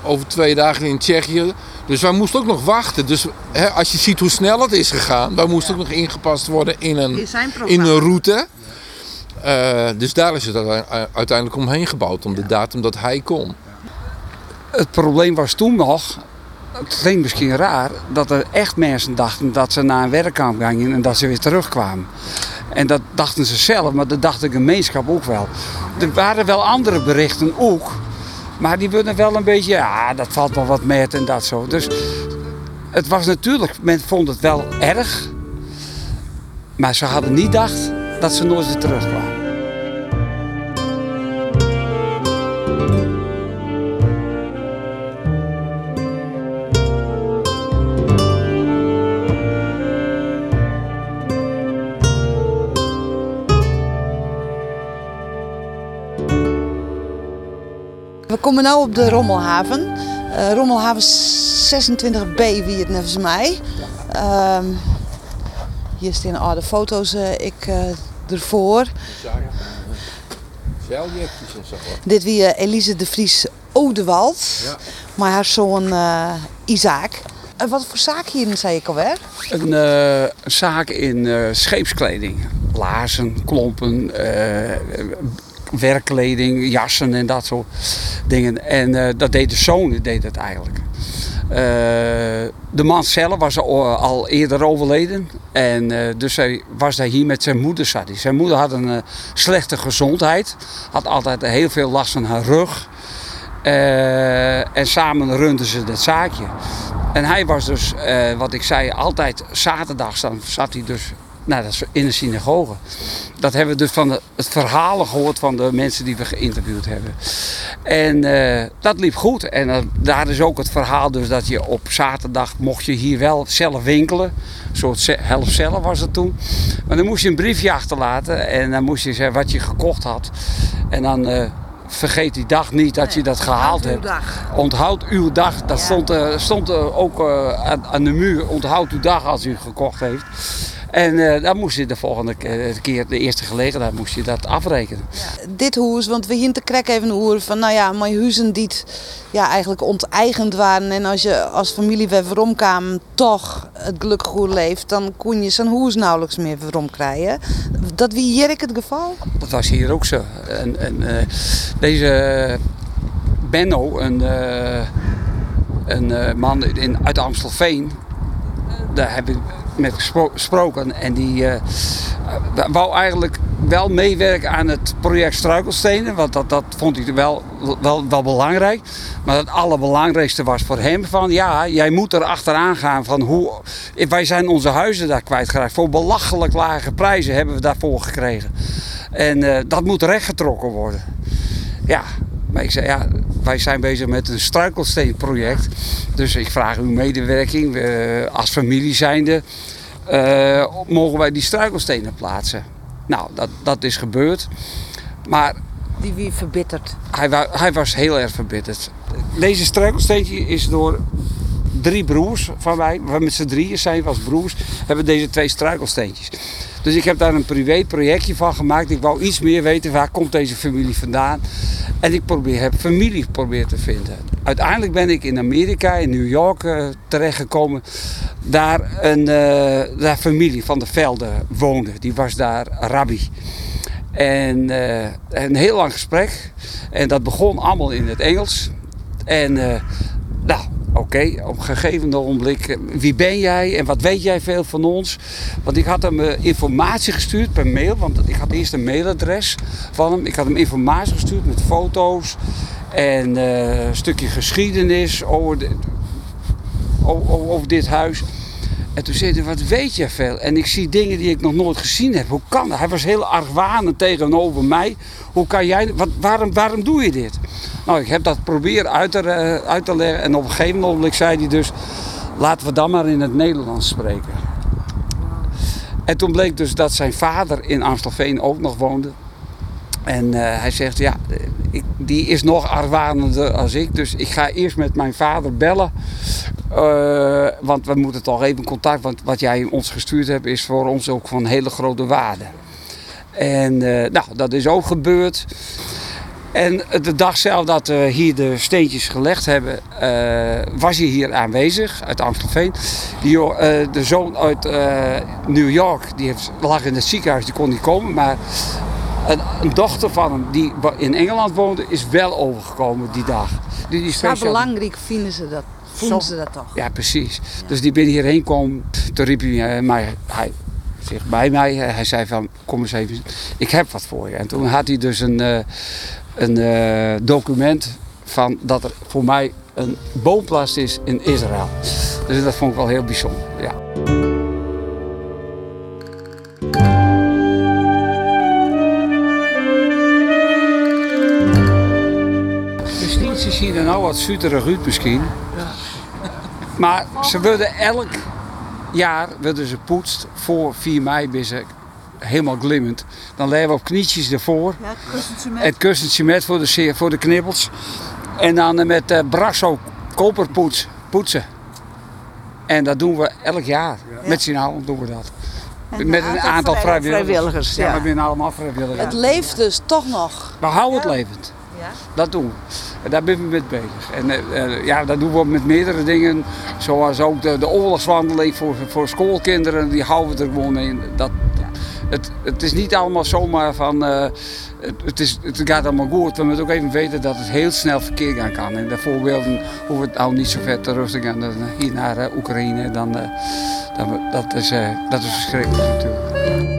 S2: over twee dagen in Tsjechië. Dus wij moesten ook nog wachten. Dus hè, als je ziet hoe snel het is gegaan, wij moesten ook nog ingepast worden in een,
S1: In
S2: een route. Eh, dus daar is het uite- uiteindelijk omheen gebouwd, om de datum dat hij kon.
S4: Het probleem was toen nog, het klinkt misschien raar, dat er echt mensen dachten dat ze naar een werkkamp gingen en dat ze weer terugkwamen. En dat dachten ze zelf, maar dat dacht de gemeenschap ook wel. Er waren wel andere berichten ook, maar die werden wel een beetje, ja, dat valt wel wat met en dat zo. Dus het was natuurlijk, men vond het wel erg, maar ze hadden niet gedacht dat ze nooit weer terugkwamen.
S1: Komen nu op de Rommelhaven. Eh, Rommelhaven 26B, wie het nevens mij. Ehm, hier staan oude foto's, eh, ik eh, ervoor.
S2: Zeiljekjes en zo.
S1: Dit wie eh, Elise de Vries Odewald.
S2: Ja.
S1: Maar haar zoon eh, Isaac. En wat voor zaak hier zei ik alweer?
S4: Een eh, een zaak in eh, scheepskleding. Laarzen, klompen, eh, werkkleding, jassen en dat soort dingen. En eh, dat deed de zoon, deed het eigenlijk. Eh, de man zelf was al, al eerder overleden. En eh, dus hij was daar hier met zijn moeder. Zat hij. Zijn moeder had een eh, slechte gezondheid. Had altijd heel veel last van haar rug. Eh, en samen runden ze dat zaakje. En hij was dus, eh, wat ik zei, altijd zaterdags dan zat hij dus nou, dat is in een synagoge. Dat hebben we dus van de, het verhalen gehoord van de mensen die we geïnterviewd hebben. En eh, dat liep goed. En eh, daar is ook het verhaal dus dat je op zaterdag mocht je hier wel zelf winkelen. Een soort helft zelf was het toen. Maar dan moest je een briefje achterlaten en dan moest je zeggen wat je gekocht had. En dan eh, vergeet die dag niet dat je dat gehaald hebt.
S1: dag.
S4: Onthoud uw dag. Dat stond, stond ook aan, aan de muur. Onthoud uw dag als u gekocht heeft. En eh, dan moest je de volgende ke- keer, de eerste gelegenheid, moest je dat afrekenen.
S1: Dit hoes, want we hier te krek even horen van nou ja, mijn huizen die ja, eigenlijk onteigend waren. En als je als familie weer veromkwam toch het gelukkig goed leeft, dan kon je zijn hoes nauwelijks meer verom krijgen. Dat wie hier het geval?
S4: Dat was hier ook zo. En, en eh, deze Benno, een, eh, een eh, man in, uit Amstelveen, daar heb ik met gespro- gesproken. En die eh, wou eigenlijk wel meewerken aan het project Struikelstenen. Want dat, dat vond hij wel, wel, wel belangrijk. Maar het allerbelangrijkste was voor hem van... Ja, jij moet er achteraan gaan van hoe... Wij zijn onze huizen daar kwijtgeraakt. Voor belachelijk lage prijzen hebben we daarvoor gekregen. En eh, dat moet rechtgetrokken worden. Ja, maar ik zei ja, wij zijn bezig met een struikelsteenproject. Dus ik vraag uw medewerking als familie zijnde. eh, mogen wij die struikelstenen plaatsen? Nou, dat, dat is gebeurd. Maar
S1: Die wie verbitterd.
S4: hij, wa- hij was heel erg verbitterd. Deze struikelsteentje is door drie broers van mij, met z'n drieën zijn we als broers, hebben deze twee struikelsteentjes. Dus ik heb daar een privé projectje van gemaakt. Ik wou iets meer weten waar komt deze familie vandaan. En ik probeer, heb familie proberen te vinden. Uiteindelijk ben ik in Amerika, in New York eh, terechtgekomen. Daar een eh, daar familie van de Velden woonde. Die was daar rabbi. En eh, een heel lang gesprek. En dat begon allemaal in het Engels. En nou, oké, op een gegeven ogenblik, eh, wie ben jij en wat weet jij veel van ons? Want ik had hem eh, informatie gestuurd per mail, want ik had eerst een mailadres van hem. Ik had hem informatie gestuurd met foto's en eh, een stukje geschiedenis over, de- o- o- over dit huis. En toen zei hij, wat weet je veel? En ik zie dingen die ik nog nooit gezien heb. Hoe kan dat? Hij was heel argwanend tegenover mij. Hoe kan jij, wat, waarom, waarom doe je dit? Nou, ik heb dat proberen uit te, eh, uit te leggen. En op een gegeven moment zei hij dus, laten we dan maar in het Nederlands spreken. En toen bleek dus dat zijn vader in Amstelveen ook nog woonde. En eh, hij zegt, ja, ik, die is nog argwanender als ik. Dus ik ga eerst met mijn vader bellen. Eh, want we moeten toch even contact. Want wat jij ons gestuurd hebt is voor ons ook van hele grote waarde. En eh, nou, dat is ook gebeurd. En de dag zelf dat we hier de steentjes gelegd hebben, was hij hier aanwezig uit Amstelveen. Die, de zoon uit New York, die heeft, lag in het ziekenhuis, die kon niet komen. Maar een, een dochter van hem, die in Engeland woonde, is wel overgekomen die dag. Die, die
S1: Zo
S4: speciaal-
S1: belangrijk vinden ze dat. Vonden
S4: Zo.
S1: ze dat toch?
S4: ja, precies. Dus die ben hierheen kwam. Toen riep hij eh, mij, hij zich bij mij. eh, Hij zei van, kom eens even, ik heb wat voor je. En toen had hij dus een, eh, een document van dat er voor mij een boomplast is in Israël. Dus dat vond ik wel heel bijzonder, ja. Zien er nou wat zuterig uit misschien. Maar ze worden elk jaar worden ze poetst voor 4 mei ze helemaal glimmend. Dan leggen we op knietjes ervoor.
S3: Ja, het kussentje met.
S4: Het kussentje met voor de, voor de knibbels. En dan eh, met eh Brasso koperpoets poetsen. En dat doen we elk jaar. Met z'n allen doen we dat. Met een aantal
S3: vrij-
S4: vrijwilligers.
S3: vrijwilligers,
S4: Ja,
S3: ja.
S4: we zijn allemaal vrijwilligers.
S1: Het leeft dus toch nog.
S4: We houden het levend.
S1: Ja.
S4: Dat doen we. Daar ben we mee bezig. En eh, eh, ja, dat doen we met meerdere dingen. Zoals ook de, de oorlogswandeling voor, voor schoolkinderen. Die houden we er gewoon in. Dat, het, het is niet allemaal zomaar van... eh, het, het, is, het gaat allemaal goed. We moeten ook even weten dat het heel snel verkeer gaan kan. En de voorbeelden hoeven het nou niet zo ver te gaan. dan Hier naar Oekraïne. Dan, dan, dat, is, dat is verschrikkelijk natuurlijk.